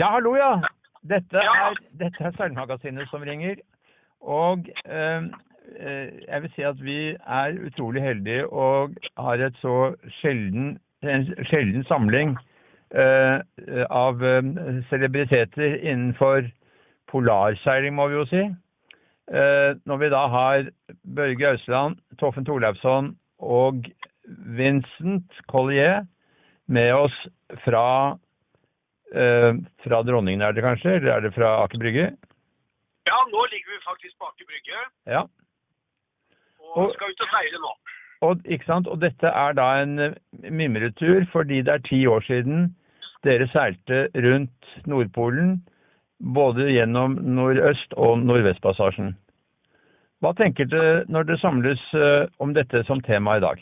Ja, hallo, ja. Dette er, dette er Seilmagasinet som ringer. Og eh, eh, jeg vil si at vi er utrolig heldige og har et så sjelden, en sjelden samling eh, av eh, celebriteter innenfor polarseiling, må vi jo si. Eh, når vi da har Børge Ausland, Toffen Torleifsson og Vincent Collier med oss fra eh, fra Dronningen, er det kanskje? Eller er det fra Aker Brygge? Ja, nå ligger vi faktisk på Aker Brygge Ja. og Og- skal ut og seile nå. Og, ikke sant? og dette er da en eh, mimretur fordi det er ti år siden dere seilte rundt Nordpolen, både gjennom Nordøst- og Nordvestpassasjen. Hva tenker dere når det samles eh, om dette som tema i dag?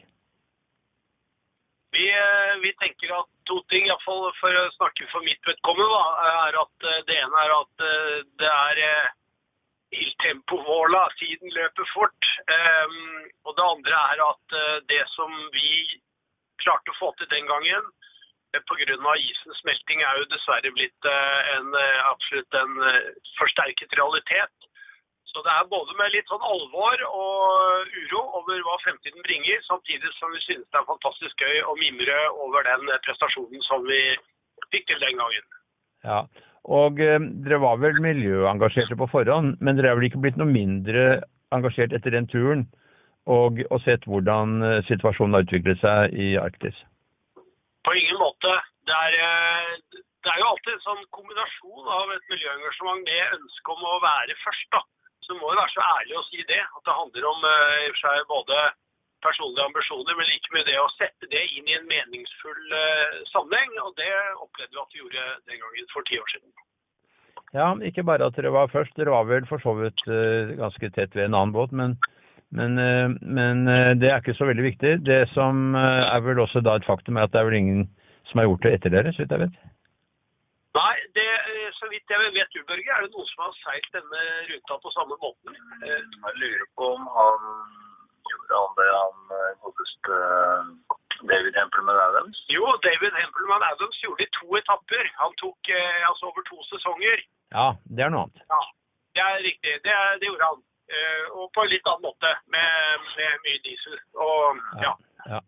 Vi, eh, vi tenker at to ting, iallfall for å snakke for mitt vedkommende, er at eh, det ene er at eh, det er il tempo vola, tiden løper fort. Ehm, og det andre er at det som vi klarte å få til den gangen, pga. isens smelting, er jo dessverre blitt en, absolutt en forsterket realitet. Så det er både med litt sånn alvor og uro over hva fremtiden bringer, samtidig som vi synes det er fantastisk gøy å mimre over den prestasjonen som vi fikk til den gangen. Ja, og eh, dere var vel miljøengasjerte på forhånd, men dere er vel ikke blitt noe mindre engasjert etter den turen og, og sett hvordan eh, situasjonen har utviklet seg i Arktis? På ingen måte. Det er, eh, det er jo alltid en sånn kombinasjon av et miljøengasjement med ønske om å være først. da. Så må jo være så ærlig å si det. At det handler om eh, i og for seg både personlige ambisjoner, men like mye det å sette det inn i en meningsfull eh, sammenheng. Og det opplevde vi at vi gjorde den gangen for ti år siden. Ja, ikke bare at dere var først, dere var vel for så vidt eh, ganske tett ved en annen båt, men, men, men det er ikke så veldig viktig. Det som er vel også da et faktum, er at det er vel ingen som har gjort det etter dere, så vidt jeg vet. Nei, det, så vidt jeg vet du, Børge, er det noen som har seilt denne ruta på samme måten? Eh, Jeg lurer på om han gjorde han det han eh, godeste eh, David Hempelman Adams. Jo, David Hempelman Adams gjorde det i to etapper. Han tok eh, altså over to sesonger. Ja, det er noe annet. Ja, det er riktig. Det, det gjorde han. Eh, og på en litt annen måte, med, med mye diesel. Og ja. ja.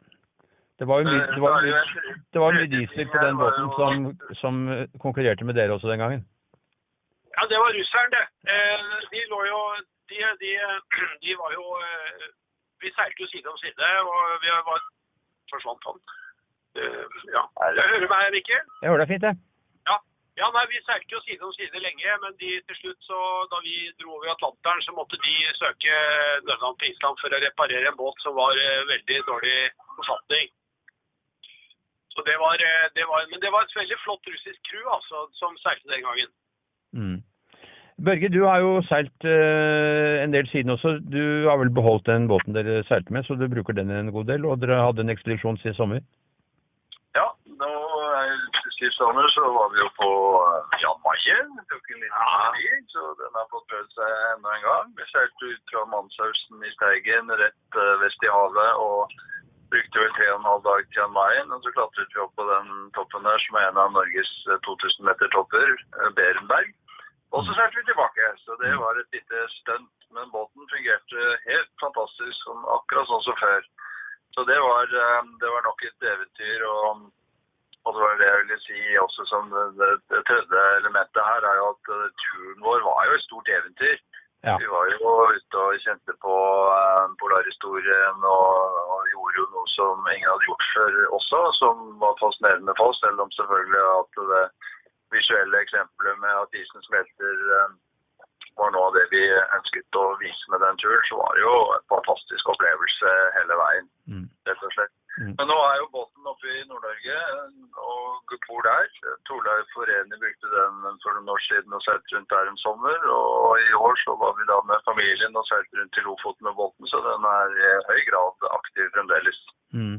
Det var jo mye, det var, mye, det var mye diesel på den båten som, som eh, konkurrerte med dere også den gangen. ja, det var russeren, det. Eh, de lå jo De, de, de var jo eh, Vi seilte jo side om side, og vi var Forsvant han? Eh, ja. Jeg hører meg, Mikkel? Jeg hører deg fint, jeg. Ja, nei, Vi seilte jo side om side lenge, men de, til slutt, så, da vi dro over Atlanteren, så måtte de søke nødland på Island for å reparere en båt som var eh, veldig dårlig forfatning. Så det var, eh, det var, Men det var et veldig flott russisk crew altså, som seilte den gangen. Mm. Børge, du har jo seilt uh, en del siden også. Du har vel beholdt den båten dere seilte med, så du bruker den en god del. Og dere hadde en ekspedisjon sist sommer? Ja, nå sist sommer så var vi jo på eh, Jan Mayen. Tok en liten tid, så den har fått prøvd seg enda en gang. Vi seilte ut fra Manshausen i Steigen rett vest i havet og brukte vel tre og en halv dag til Jan Mayen. Og så klatret vi opp på den toppen der som er en av Norges eh, 2000 meter topper, eh, Berenberg. Og så seilte vi tilbake, så det var et lite stunt. Men båten fungerte helt fantastisk, sånn, akkurat sånn som før. Så det var, eh, det var nok et eventyr. og og det var det jeg ville si også som det, det, det tredje elementet her, er jo at eh, turen vår var jo et stort eventyr. Ja. Vi var jo ute og kjente på eh, polarhistorien og, og gjorde jo noe som ingen hadde gjort før også, som var fascinerende for oss, selv om selvfølgelig at det visuelle eksempelet med at isen smelter eh, var noe av det vi ønsket å vise med den turen, så var det jo en fantastisk opplevelse hele veien, Mm. rett og slett. Mm. Men nå er jo båten oppe i Nord-Norge og bor der. Torleif Foreni brukte den for noen år siden og seilte rundt der en sommer. Og i år så var vi da med familien og seilte rundt til Lofoten med båten, så den er i høy grad aktiv fremdeles. Mm.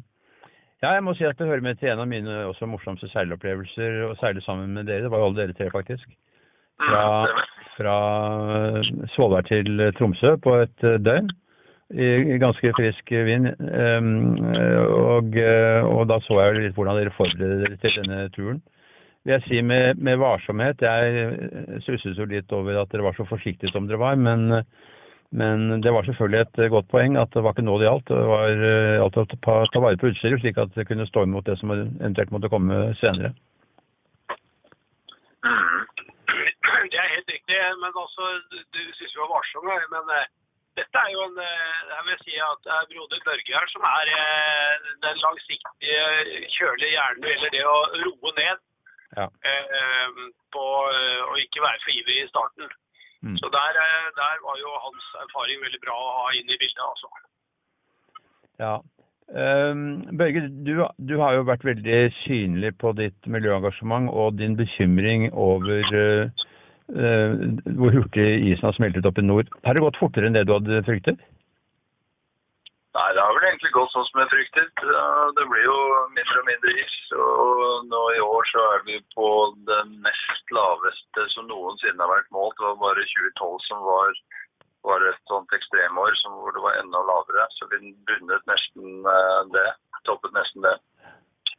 Ja, jeg må si at det hører med til en av mine også morsomste seilopplevelser å seile sammen med dere. Det var jo alle dere tre, faktisk. Fra, fra Svolvær til Tromsø på et eh, døgn. I ganske frisk vind. Ehm, og, eh, og da så jeg litt hvordan dere forbereder dere til denne turen. vil jeg si, med, med varsomhet. Jeg eh, stusset jo litt over at dere var så forsiktige som dere var, men, men det var selvfølgelig et godt poeng at det var ikke nå det gjaldt. Det var eh, gjaldt å ta, vare på utstyret, slik at det kunne stå imot det som eventuelt måtte komme senere. Det er helt riktig, men altså, du syns vi var varsomme. Men uh, dette er jo en uh, Jeg vil si at det er broder Børge her som er uh, den langsiktige, kjølige hjernen når det gjelder det å roe ned. Ja. eh, på eh, å ikke være for ivrig i starten. Mm. Så der, eh, der var jo hans erfaring veldig bra å ha inn i bildet, altså. Ja. Um, Børge, du, du har jo vært veldig synlig på ditt miljøengasjement og din bekymring over uh, uh, hvor hurtig isen har smeltet opp i nord. Har det gått fortere enn det du hadde fryktet? Nei, det har vel egentlig gått sånn som jeg fryktet. Det blir jo mindre og mindre is. Og nå i år så er vi på det nest laveste som noensinne har vært målt. Det var bare 2012 som var, var et sånt ekstremår som, hvor det var enda lavere. Så vi bundet nesten eh, det. Toppet nesten det.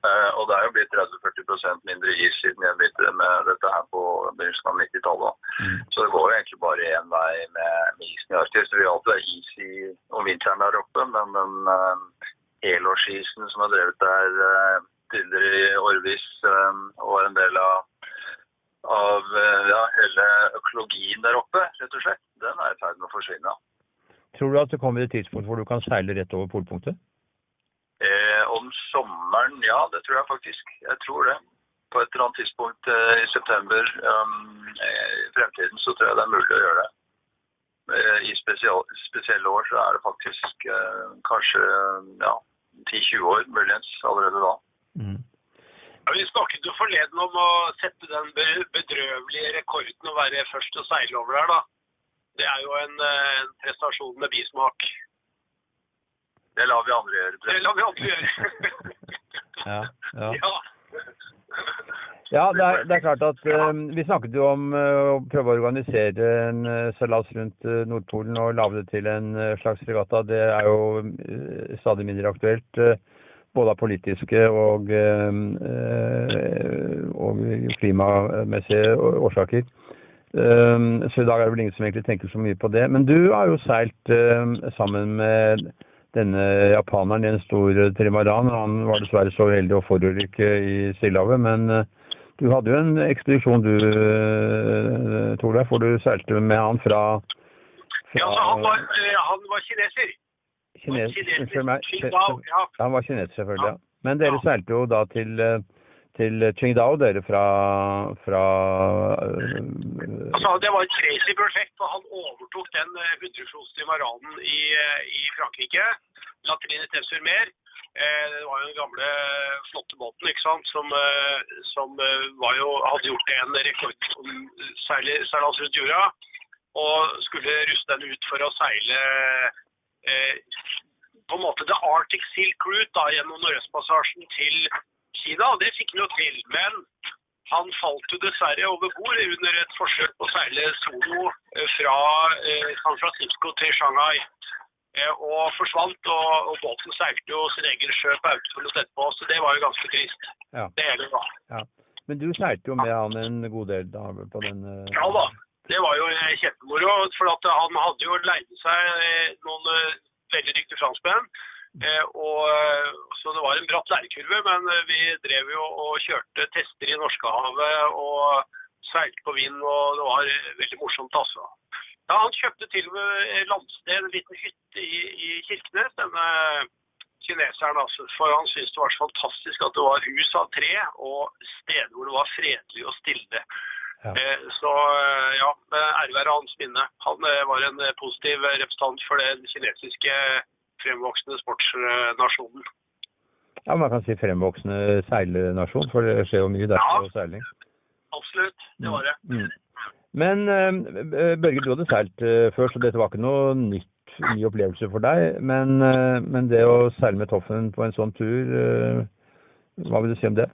Eh, og det er jo blitt 30-40% mindre is siden jeg begynte med dette her på begynnelsen av 90-tallet. Så det går jo egentlig bare én vei med, med isen i Arktis. Det vil alltid være is i, om vinteren der oppe, men den uh, helårsisen som har drevet der eh, tidligere i årevis eh, og er en del av, av eh, ja, hele økologien der oppe, rett og slett, den er i ferd med å forsvinne. Tror du at det kommer et tidspunkt hvor du kan seile rett over polpunktet? Eh, om sommeren, ja, det tror jeg faktisk. Jeg tror det. På et eller annet tidspunkt eh, i september um, eh, i fremtiden så tror jeg det er mulig å gjøre det. Eh, I spesial, spesielle år så er det faktisk eh, kanskje ja, 10-20 år muligens allerede da. Mm. Ja, vi snakket jo forleden om å sette den bedrøvelige rekorden å være først til å seile over der, da. Det er jo en, eh, en prestasjon med bismak. Det lar vi andre gjøre. Det lar vi andre gjøre. Ja, ja. ja. Ja, det er, det er klart at uh, Vi snakket jo om uh, å prøve å organisere en uh, seilas rundt Nordpolen og lage det til en slags regatta. Det er jo stadig mindre aktuelt. både av politiske og, og klimamessige årsaker. Så i dag er det vel ingen som egentlig tenker så mye på det. Men du har jo seilt sammen med denne japaneren i en stor trimaran. Han var dessverre så uheldig å forulykke i Stillehavet, men du hadde jo en ekspedisjon du, eh, Torleif, hvor du seilte med han fra, fra ja, han var, eh, han var kineser. Kines, Kineser. Unnskyld meg. Ja. Han var kineser, selvfølgelig. Ja. Men dere Ja. seilte jo da til, eh, til Qingdao, dere fra, fra Altså, det var et crazy prosjekt, og han overtok den 100 fots maranen i, i Frankrike. La Trine sur Mer. Eh, Det var jo den gamle, flotte båten ikke sant, som, eh, som eh, jo, hadde gjort en rekord som seilas rundt jorda. Og skulle ruste den ut for å seile eh, på en måte The Arctic Silk Route da, gjennom Nordøstpassasjen til Kina. Det fikk han jo til. Men han falt jo dessverre over bord under et forsøk på å seile solo eh, fra eh, San Francisco til Shanghai. Eh, Og forsvant, og, og båten seilte jo sin egen sjø på autopilot etterpå, så det var jo ganske trist. Ja. Det hele da. ja. Men du seilte jo med han en god del da på den uh... Ja da, det var jo eh, kjempemoro. For at han hadde jo leid seg noen uh, veldig dyktige franskmenn. Eh, og, så det var en bratt lærekurve, men vi drev jo og kjørte tester i Norskehavet og seilte på vind, og det var veldig morsomt, altså. Ja, han kjøpte til og med landsted, en liten hytte i, i Kirkenes, denne kineseren. Altså, for han syntes det var så fantastisk at det var hus av tre og steder hvor det var fredelig og stille. Ja. Eh, Så eh, ja, ære være hans minne. Han eh, var en eh, positiv representant for den kinesiske fremvoksende sportsnasjonen. Ja, man kan si fremvoksende seilnasjon, for det skjer jo mye der Ja. på seiling. Absolutt, det var det. Mm. Men øh, Børge, du hadde seilt øh, før, så dette var ikke noe nytt, ny opplevelse for deg. Men, men det å seile med Toffen på en sånn tur, hva vil du si om det?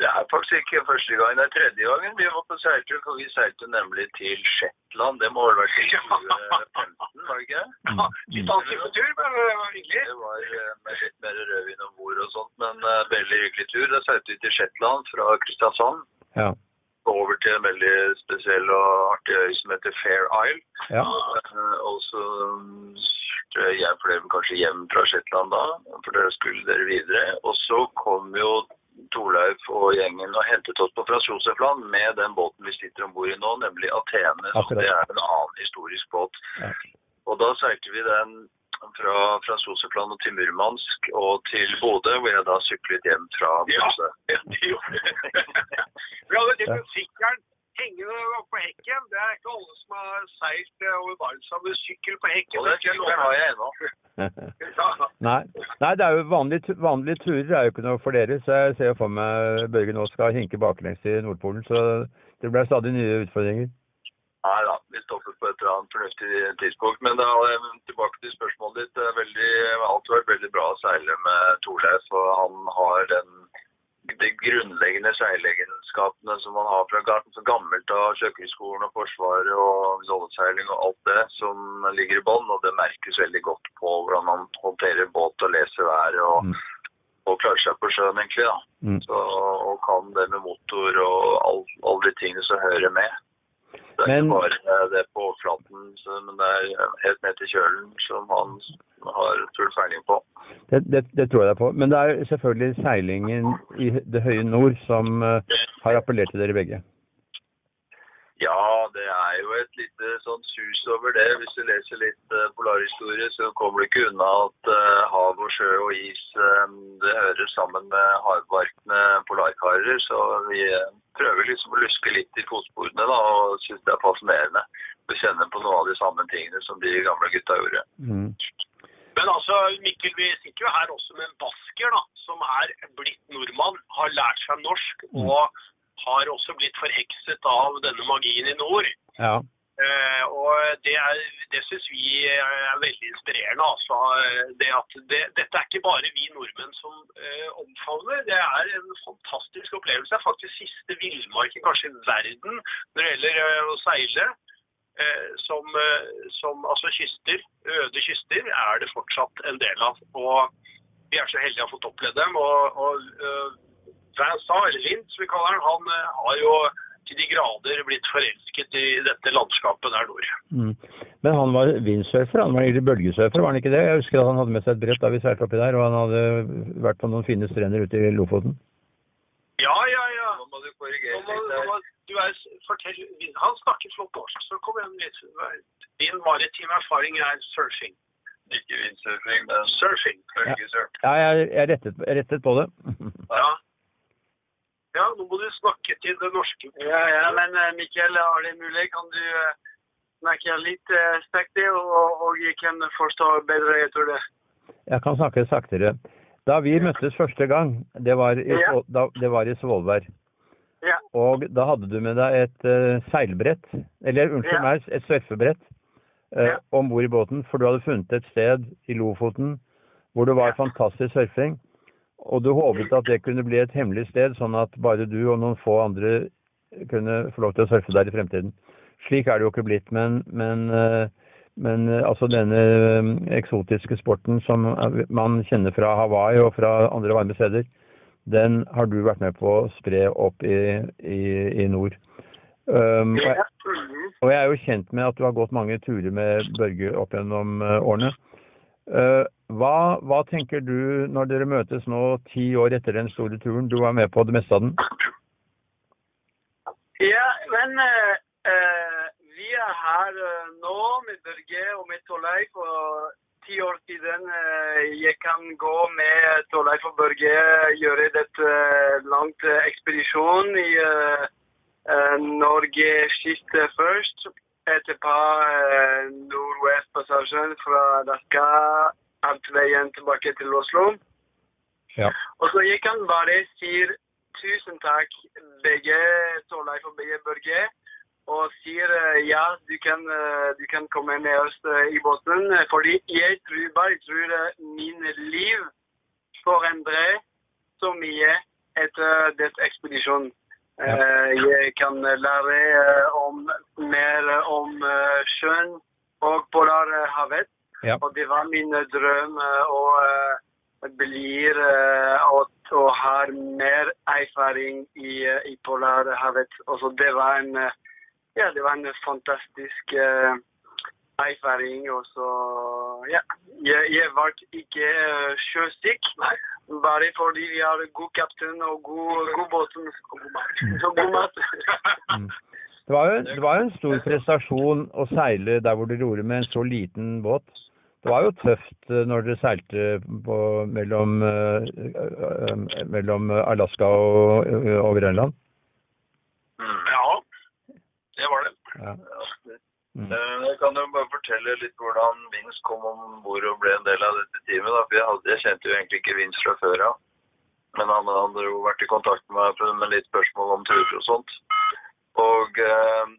Det er faktisk ikke første gang, det er tredje gangen vi var på seiltur. For vi seilte nemlig til Shetland. Det må vel ha vært i 2015, var det ikke? Ja, litt alltid på tur, men det var hyggelig. Det var eh, med litt mer rødvin om bord og sånt, men eh, veldig hyggelig tur. Da seilte vi til Shetland fra Kristiansand. Ja. Over til en veldig spesiell og artig øy som heter Fair Isle. ja. Eh, Og så mm, jeg fløy kanskje hjem fra Shetland da, for dere skulle dere videre. Og så kom jo Torleif og gjengen og hentet oss på Frans Josefland med den båten vi sitter om bord i nå, nemlig Athene. Så det er en annen historisk båt. Ja. Og da seilte vi den fra fra Soseplan og til Murmansk og til Bodø, hvor jeg da syklet hjem fra Ja. Bodø. Ja, det gjorde det. Vi hadde til sykkelen hengende på hekken. Det er ikke alle som har seilt eh, over Barentshavet med sykkel på hekken. Og den Det sykkelen har jeg ennå. Nei. Nei, det er jo vanlige, vanlige turer er jo ikke noe for dere, så jeg ser jo for meg Børge nå skal hinke baklengs i Nordpolen, så det blir stadig nye utfordringer. Nei da, vi stopper på et eller annet fornuftig tidspunkt. Men da, eh, tilbake til spørsmålet ditt. Veldig, det har vært veldig bra å seile med Torleif. Og han har den, de grunnleggende seilegenskapene som man har fra garten, så gammelt av Sjøkrigsskolen og Forsvaret og jolleseiling og alt det som ligger i bånn. Og det merkes veldig godt på hvordan han håndterer båt og leser været og, Mm. og klarer seg på sjøen, egentlig. da. Mm. Så, og kan det med motor og all- alle de tingene som hører med. Det er Men- ikke bare det på overflaten, men det er helt ned til kjølen som han har full feiling på. Det, det, det tror jeg deg på. Men det er selvfølgelig seilingen i det høye nord som eh, har appellert til dere begge. Ja, det er jo et lite sånn sus over det. Hvis du leser litt eh, polarhistorie, så kommer du ikke unna at eh, hav og sjø og is eh, det hører sammen med hardbarkende polarkarer. Så vi prøver liksom å luske litt i fotsporene da, og syns det er fascinerende. å kjenne på noe av de samme tingene som de gamle gutta gjorde. Mm. Men altså, Mikkel, vi sitter jo her også med en basker da, som er blitt nordmann, har lært seg norsk Mm. og har også blitt forhekset av denne magien i nord. Ja. Eh, og det, er, det syns vi er veldig inspirerende. altså. Det at det, dette er ikke bare vi nordmenn som eh, omfavner. Det er en fantastisk opplevelse. Det er faktisk siste villmarken kanskje i verden når det gjelder eh, å seile. Eh, som, eh, som altså kyster, øde kyster, er det fortsatt en del av. Og vi er så heldige å ha fått oppleve dem. Og, og eller Vint som vi kaller han, han eh, har jo til de grader blitt forelsket i dette landskapet der nord. Mm. Men han var windsurfer, han var egentlig bølgesurfer, var han ikke det? Jeg husker at han hadde med seg et brett da vi seilte oppi der, og han hadde vært på noen fine strender ute i Lofoten. Ja, ja, ja. Nå må du korrigere må, litt der. du er, fortell, han snakker flott norsk, så kom igjen litt. Din maritime erfaring er surfing. Ikke windsurfing, men Surfing. bølgesurf. Ja, jeg, jeg rettet, jeg rettet på det. Ja. Ja, nå må du snakke til det norske. Ja, ja, men eh, Mikkel, er det mulig? Kan du eh, snakke litt uh, og, og jeg kan forstå bedre, jeg tror det. Jeg kan snakke saktere. Da vi møttes første gang, det var i, Ja. Da, det var i Svolvær. Ja. Og da hadde du med deg et uh, seilbrett, eller unnskyld Ja. meg, et surfebrett, uh, Ja. om bord i båten. For du hadde funnet et sted i Lofoten hvor det var Ja. fantastisk surfing. Og du håpet at det kunne bli et hemmelig sted, sånn at bare du og noen få andre kunne få lov til å surfe der i fremtiden. Slik er det jo ikke blitt, men, men, eh, men eh, altså denne eh, eksotiske sporten som man kjenner fra Hawaii og fra andre varme steder, den har du vært med på å spre opp i, i, i nord. Um, og, jeg, og jeg er jo kjent med at du har gått mange turer med Børge opp gjennom årene. Eh, hva, hva tenker du når dere møtes nå ti år etter den store turen? Du var med på det meste av den. Ja, men eh, eh, vi er her eh, nå med Børge og med Torleif. Og ti år siden eh, jeg kan gå med Torleif og Børge gjøre dette eh, langt ekspedisjon i eh, Norge kyst først. Etterpå eh, Nordvestpassasjen fra Daska alt veien tilbake til Oslo. Ja. Og så jeg kan bare si tusen takk begge Torleif og begge Børge. Og sier eh, ja, du kan, eh, du kan komme med oss eh, i båten. Fordi jeg tror bare tror eh, min liv forandrer så mye etter dette ekspedisjonen. Ja. Jeg kan lære om, mer om sjøen og Polarhavet. Ja. Og det var min drøm eh, å eh, bli å og, og ha mer erfaring i, eh, i Polarhavet. Også det var en eh, ja, det var en fantastisk uh, erfaring. Og så ja, jeg, jeg ble ikke uh, sjøsyk. Bare fordi vi har god kaptein og god, god båt. Og god mat. Så god mat. Mm. Det var, jo, det var jo en stor prestasjon å seile der hvor dere gjorde med en så liten båt. Det var jo tøft eh, når dere seilte på, mellom, eh, eh, mellom Alaska og, og Grønland. Ja, det var det. Ja. Mm. Jeg kan jo bare fortelle litt hvordan Vince kom om bord og ble en del av dette teamet. Da. For jeg, hadde, jeg kjente jo egentlig ikke Vince fra før av. Men han hadde jo vært i kontakt med meg med litt spørsmål om turer og sånt. Og eh,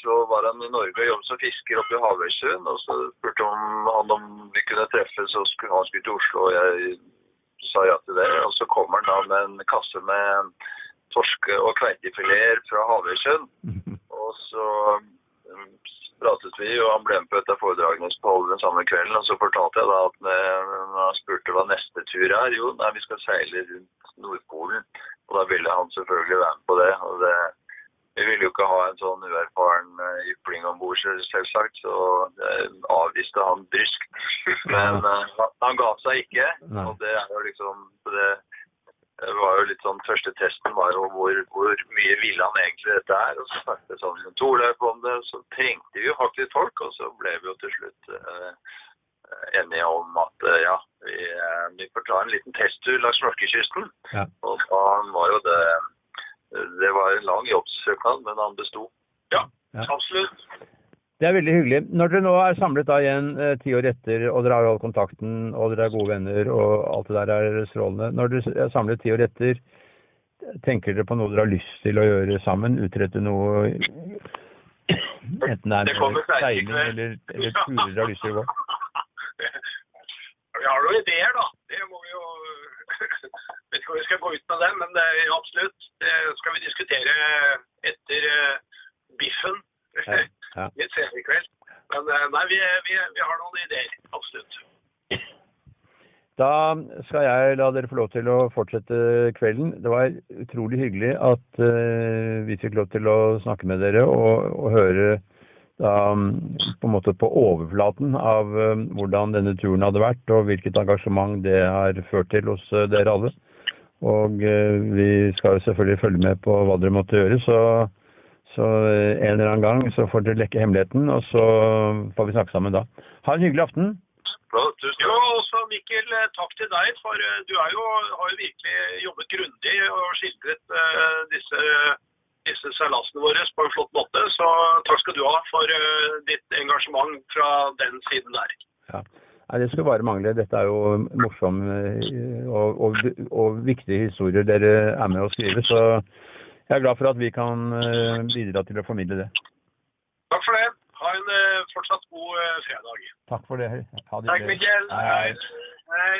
så var han i Norge og jobbet som fisker oppe i Havøysund. Og så spurte om han om vi kunne treffes, og skulle, han skulle til Oslo. Og jeg sa ja til det. Og så kommer han da med en kasse med torske- og kveitefileter fra Havøysund. Og så um, pratet vi, og han ble med på et av foredragene som holdt den samme kvelden. Og så fortalte jeg da at når når han spurte hva neste tur er, jo, nei, vi skal seile rundt Nordpolen. Og da ville han selvfølgelig være med på det. og det vi ville jo ikke ha en sånn uerfaren eh, ypling om bord, selvsagt, så avviste han bryskt. Men eh, han- ga seg ikke, og det er jo liksom det, var jo litt sånn, Første testen var jo hvor, hvor mye ville han egentlig dette er. og Så snakket vi sånn med Torleif om det, så trengte vi jo faktisk folk, og så ble vi jo til slutt eh, enige om at eh, ja, vi, vi får ta en liten testtur langs norskekysten. Ja. Og da var jo det Det var en lang jobbsøknad, men han besto. Ja. Absolutt. Det er veldig hyggelig. Når dere nå er samlet da igjen eh, ti år etter, og dere har holdt kontakten, og dere er gode venner, og alt det der er strålende. Når dere er samlet ti år etter, tenker dere på noe dere har lyst til å gjøre sammen? Utrette noe Enten det er Det med seiling eller, eller turer dere har lyst til å gå? Vi har noen ideer, da. Det må vi ikke hvor vi skal gå ut med det, men det er absolutt. Det skal vi diskutere etter eh, biffen Ja, ja. litt senere i kveld. Men eh, nei, vi, vi, vi har noen ideer. Absolutt. Da skal jeg la dere få lov til å fortsette kvelden. Det var utrolig hyggelig at eh, vi fikk lov til å snakke med dere og, og høre da, på en måte på overflaten av eh, hvordan denne turen hadde vært, og hvilket engasjement det har ført til hos eh, dere alle. Og eh, vi skal jo selvfølgelig følge med på hva dere måtte gjøre, så, så eh, en eller annen gang så får dere lekke hemmeligheten, og så får vi snakke sammen da. Ha en hyggelig aften. Jo, også Mikkel, eh, takk til deg, for du er jo, har jo virkelig jobbet grundig og skildret uh, disse, disse seilasene våre på en flott måte. Så takk skal du ha for uh, ditt engasjement fra den siden der. Ja. Nei, det skulle bare mangle. Dette er jo morsom eh, og, og, og viktige historier dere er med å skrive. Så jeg er glad for at vi kan eh, bidra til å formidle det. Takk for det. Ha en eh, fortsatt god eh, fredag. Takk for det. Ha det Takk. Mikkel. Hei, hei. Hei.